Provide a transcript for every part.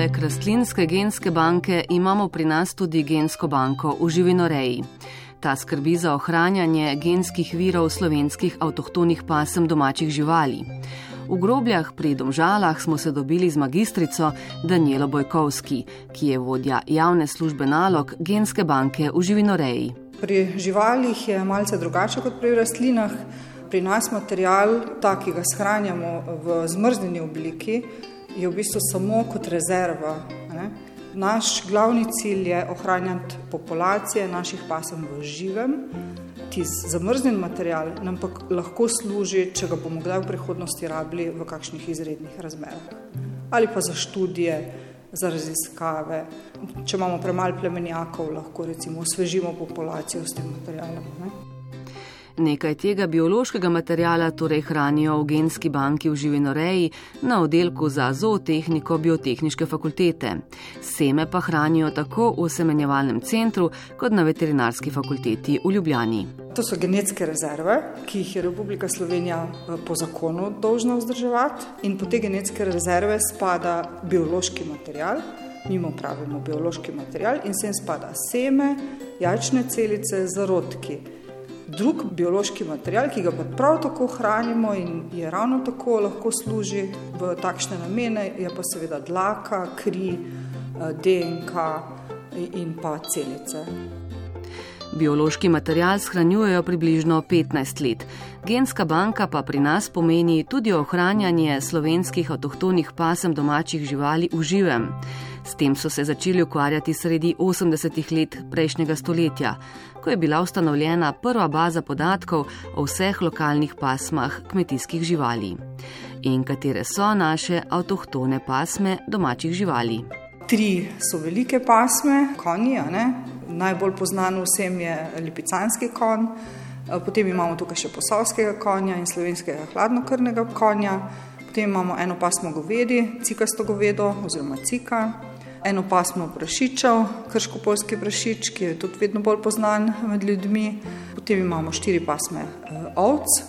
Poleg rastlinske genske banke imamo pri nas tudi gensko banko v živinoreji. Ta skrbi za ohranjanje genskih virov slovenskih avtohtonih pasem domačih živali. V grobljah pri Domžalah smo se dobili z magistrico Danielo Bojkovski, ki je vodja javne službe nalog genske banke v živinoreji. Pri živalih je malce drugače kot pri rastlinah. Pri nas material, ta, ki ga shranjamo v zmrznjeni obliki, je v bistvu samo kot rezerva. Ne? Naš glavni cilj je ohranjati populacije naših pasem v živem. Tisti zamrznjen material nam pa lahko služi, če ga bomo kdaj v prihodnosti rabili v kakšnih izrednih razmerah. Ali pa za študije, za raziskave. Če imamo premalo plemenjakov, lahko recimo osvežimo populacijo s tem materialom. Ne? Nekaj tega biološkega materijala torej hranijo v genski banki v živinoreji na oddelku za zootehniko biotehničke fakultete. Seme pa hranijo tako v semenjevalnem centru kot na veterinarski fakulteti v Ljubljani. To so genetske rezerve, ki jih je Republika Slovenija eh, po zakonu dolžna vzdrževati in po te genetske rezerve spada biološki material. Mi mu pravimo biološki material in sem spada seme, jajčne celice, zarodki. Drug biološki material, ki ga pa prav tako hranimo in je ravno tako lahko služi v takšne namene, je pa seveda dlaka, kri, eh, DNK in pa celice. Biološki material shranjujejo približno 15 let. Genska banka pa pri nas pomeni tudi ohranjanje slovenskih avtohtonih pasem domačih živali v živem. S tem so se začeli ukvarjati sredi 80-ih let prejšnjega stoletja, ko je bila ustanovljena prva baza podatkov o vseh lokalnih pasmah kmetijskih živali. In katere so naše avtohtone pasme domačih živali? Tri so velike pasme, konji, najbolj znan vsem je lipicanski konj. Potem imamo tukaj še posavskega konja in slovenskega hladnokrvnega konja, potem imamo eno pasmo govedi, cikasto govedo oziroma cika, eno pasmo prašičev, krško-polski prašič, ki je tudi vedno bolj znan med ljudmi. Potem imamo štiri pasme eh, ovc,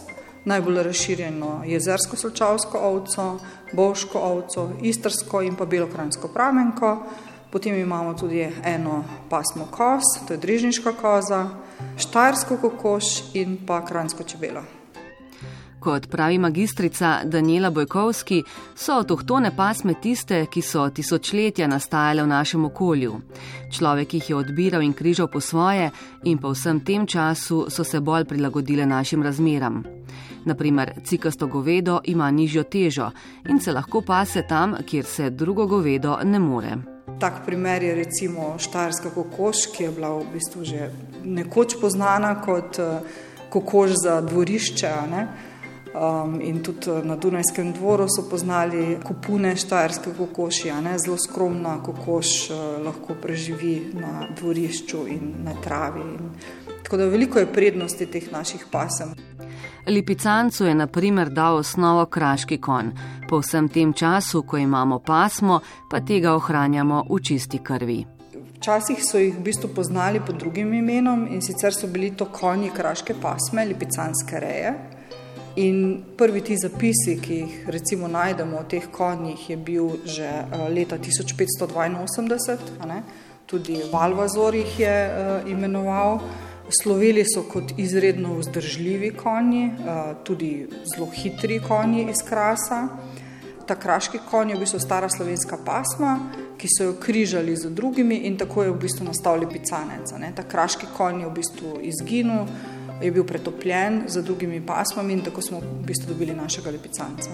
najbolj razširjeno jezersko solčavsko ovco, boško ovco, istrsko in pa belokransko pramenko. Potem imamo tudi eno pasmo kos, to je drižniška koza, štajersko kokoš in pa kransko čebelo. Kot pravi magistrica Daniela Bojkovski, so avtohtone pasme tiste, ki so tisočletja nastajale v našem okolju. Človek jih je odbiral in križal po svoje in po vsem tem času so se bolj prilagodile našim razmeram. Naprimer, cikasto govedo ima nižjo težo in se lahko pase tam, kjer se drugo govedo ne more. Tak primer je recimo štajerska kokoš, ki je bila v bistvu že nekoč poznana kot eh, kokoš za dvorišče. Ne? Um, in tudi eh, na Dunajskem dvoru so poznali kupune štajerske kokoši, ne, zelo skromna kokoš uh, lahko preživi na dvorišču in na travi. In, tako da veliko je prednosti teh naših pasem. Lipicancu je naprimer dal osnovo kraški konj. Po vsem tem času, ko imamo pasmo, pa tega ohranjamo v čisti krvi. Včasih so jih v bistvu poznali pod drugim imenom in sicer so bili to konji kraške pasme, lipicanske reje. In prvi ti zapisi, ki jih recimo najdemo o teh konjih, je bil že eh, leta 1582, tudi Valvazor jih je uh, imenoval. Sloveli so kot izredno vzdržljivi konji, uh, tudi zelo hitri konji iz krasa. Ta kraški konj je v bistvu stara slovenska pasma, ki so jo križali z drugimi in tako je v bistvu nastal lipicanec. Ta kraški konj je v bistvu izginil je bil pretopljen z drugimi pasmami in tako smo v bistvu dobili našega lipicanca.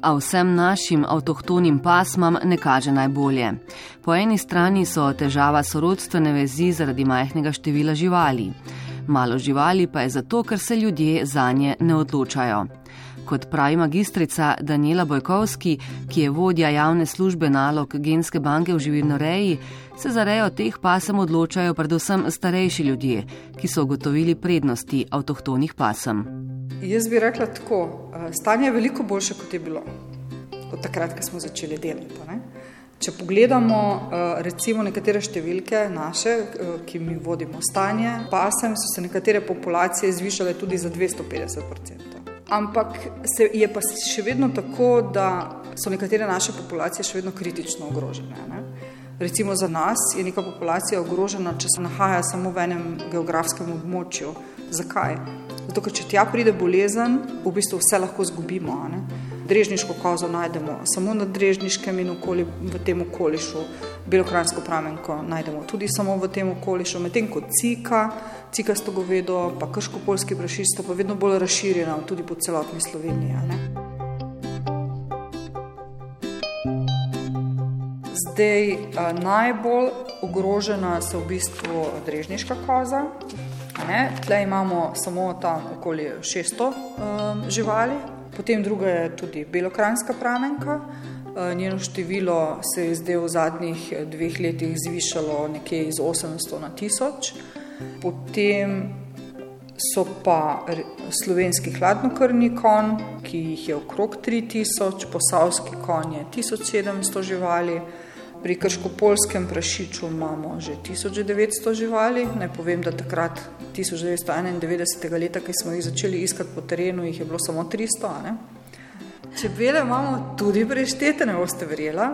A vsem našim avtohtonim pasmam ne kaže najbolje. Po eni strani so težava sorodstvene vezi zaradi majhnega števila živali. Malo živali pa je zato, ker se ljudje za nje ne odločajo. Kot pravi magistrica Daniela Bojkovski, ki je vodja javne službe nalog genske banke v živinoreji, se za rejo teh pasem odločajo predvsem starejši ljudje, ki so ugotovili prednosti avtohtonih pasem. Jaz bi rekla tako, eh, stanje je veliko boljše, kot je bilo od takrat, ko smo začeli delati. Ne? Če pogledamo eh, recimo nekatere številke naše, eh, ki mi vodimo stanje, pasem so se nekatere populacije zvišale tudi za 250 odstotkov ampak se je pa še vedno tako, da so nekatere naše populacije še vedno kritično ogrožene. Ne? Recimo za nas je neka populacija ogrožena, če se nahaja samo v enem geografskem območju. Zakaj? Zato, ker če tja pride bolezen, v bistvu vse lahko zgubimo. Drežniško kozo najdemo samo na drežniškem in okoli, v tem okolišu, belokransko pramenko najdemo tudi samo v tem okolišu, medtem ko cika, cikasto govedo, pa krško-polski prašič sta pa vedno bolj razširjena tudi po celotni Sloveniji. Ne? Zdaj, najbolj ogrožena so v bistvu drežniška koza. Tle imamo samo tam okoli 600 um, živali, potem druga je tudi belokranska pramenka. Njeno število se je zdaj v zadnjih dveh letih zvišalo nekje iz 800 na 1000. Potem so pa slovenski hladnokrvni konj, ki jih je okrog 3000, posavski konj je 1700 živali, pri krško-polskem prašiču imamo že 1900 živali. Naj povem, da takrat 1991. leta, ki smo jih začeli iskati po terenu, jih je bilo samo 300. Ne? Čebele imamo tudi preštete, ne boste verjela.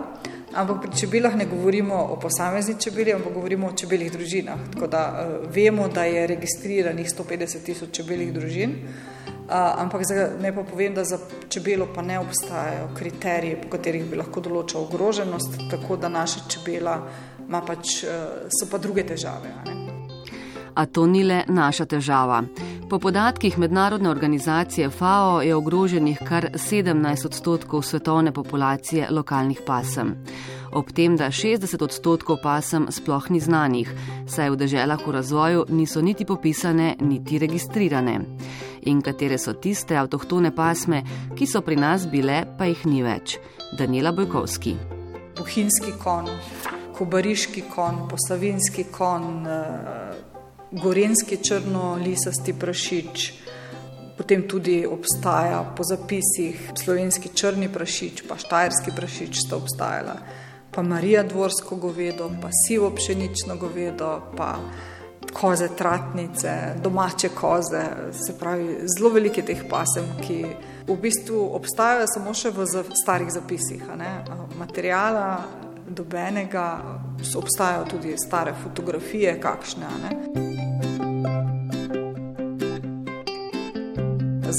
Ampak pri čebelah ne govorimo o posamezni čebeli, ampak govorimo o čebelih družinah. Tako da uh, vemo, da je registriranih 150 tisoč čebelih družin, ampak ne pa povem, da za čebelo pa ne obstajajo kriteriji, po katerih bi lahko določal ogroženost, tako da naša čebela ima pač, uh, so pa druge težave. A to ni le naša težava. Po podatkih mednarodne organizacije FAO je ogroženih kar 17 odstotkov svetovne populacije lokalnih pasem. Ob tem, da 60 odstotkov pasem sploh ni znanih, saj v deželah v razvoju niso niti popisane, niti registrirane. In katere so tiste avtohtone pasme, ki so pri nas bile, pa jih ni več. Daniela Bojkovski. Bohinski kon, kobariški kon, posavinski kon. Uh gorenski črno-lisasti prašič, potem tudi obstaja po zapisih slovenski črni prašič, pa štajerski prašič sta obstajala, pa Marija dvorsko govedo, pa sivo pšenično govedo, pa koze tratnice, domače koze, se pravi zelo velike teh pasem, ki v bistvu obstajajo samo še v starih zapisih. Materijala dobenega, obstajajo tudi stare fotografije, kakšne. Ne?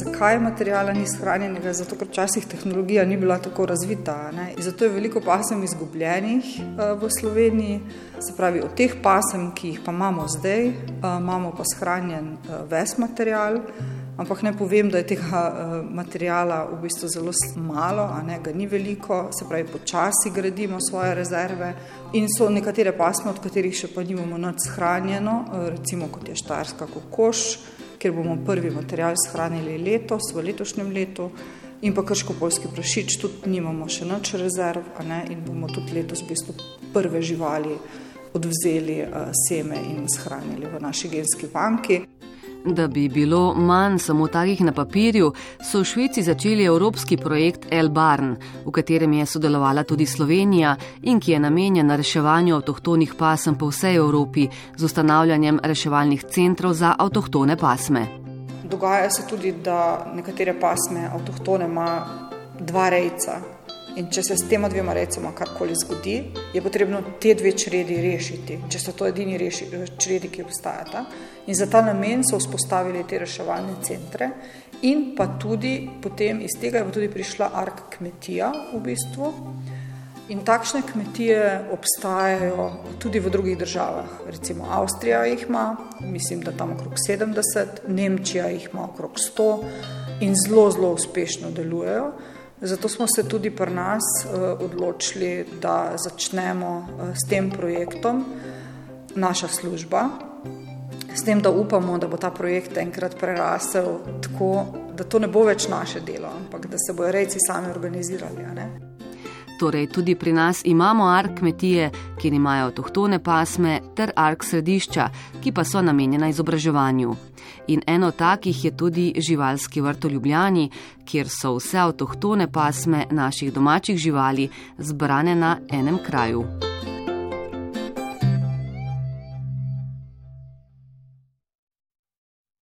Zakaj materijala ni shranjenega? Zato, ker včasih tehnologija ni bila tako razvita. Ne? Zato je veliko pasem izgubljenih uh, v Sloveniji. Se pravi, od teh pasem, ki jih pa imamo zdaj, uh, imamo pa shranjen uh, ves material. Ampak ne povem, da je tega materijala v bistvu zelo malo, a ne ga ni veliko, se pravi, počasi gradimo svoje rezerve. In so nekatere pasme, od katerih še pa nimamo nič shranjeno, uh, recimo kot je štarska kokoš kjer bomo prvi material shranili letos, v letošnjem letu, in pa krško-polski prašič, tudi nimamo še noč rezerv, ne, in bomo tudi letos v bistvu prve živali odvzeli uh, seme in shranili v naši genski banki. Da bi bilo manj samo takih na papirju, so v Švici začeli evropski projekt El Barn, v katerem je sodelovala tudi Slovenija in ki je namenjen reševanju avtohtonih pasem po vsej Evropi z ustanavljanjem reševalnih centrov za avtohtone pasme. Dogaja se tudi, da nekatere pasme avtohtone ima dva rejca, In če se s tema dvema recimo karkoli zgodi, je potrebno te dve čredi rešiti, če so to edini reši, čredi, ki obstajata. In za ta namen so vzpostavili te reševalne centre, in pa tudi potem iz tega je tudi prišla ARK kmetija v bistvu. In takšne kmetije obstajajo tudi v drugih državah. Recimo Avstrija jih ima, mislim, da tam okrog 70, Nemčija jih ima okrog 100 in zelo, zelo uspešno delujejo. Zato smo se tudi pri nas uh, odločili, da začnemo uh, s tem projektom, naša služba, s tem, da upamo, da bo ta projekt enkrat prerasel tako, da to ne bo več naše delo, ampak da se bodo rejci sami organizirali. Torej, tudi pri nas imamo ark kmetije, kjer imajo avtohtone pasme, ter ark središča, ki pa so namenjena izobraževanju. In eno takih je tudi živalski vrt v Ljubljani, kjer so vse avtohtone pasme naših domačih živali zbrane na enem kraju.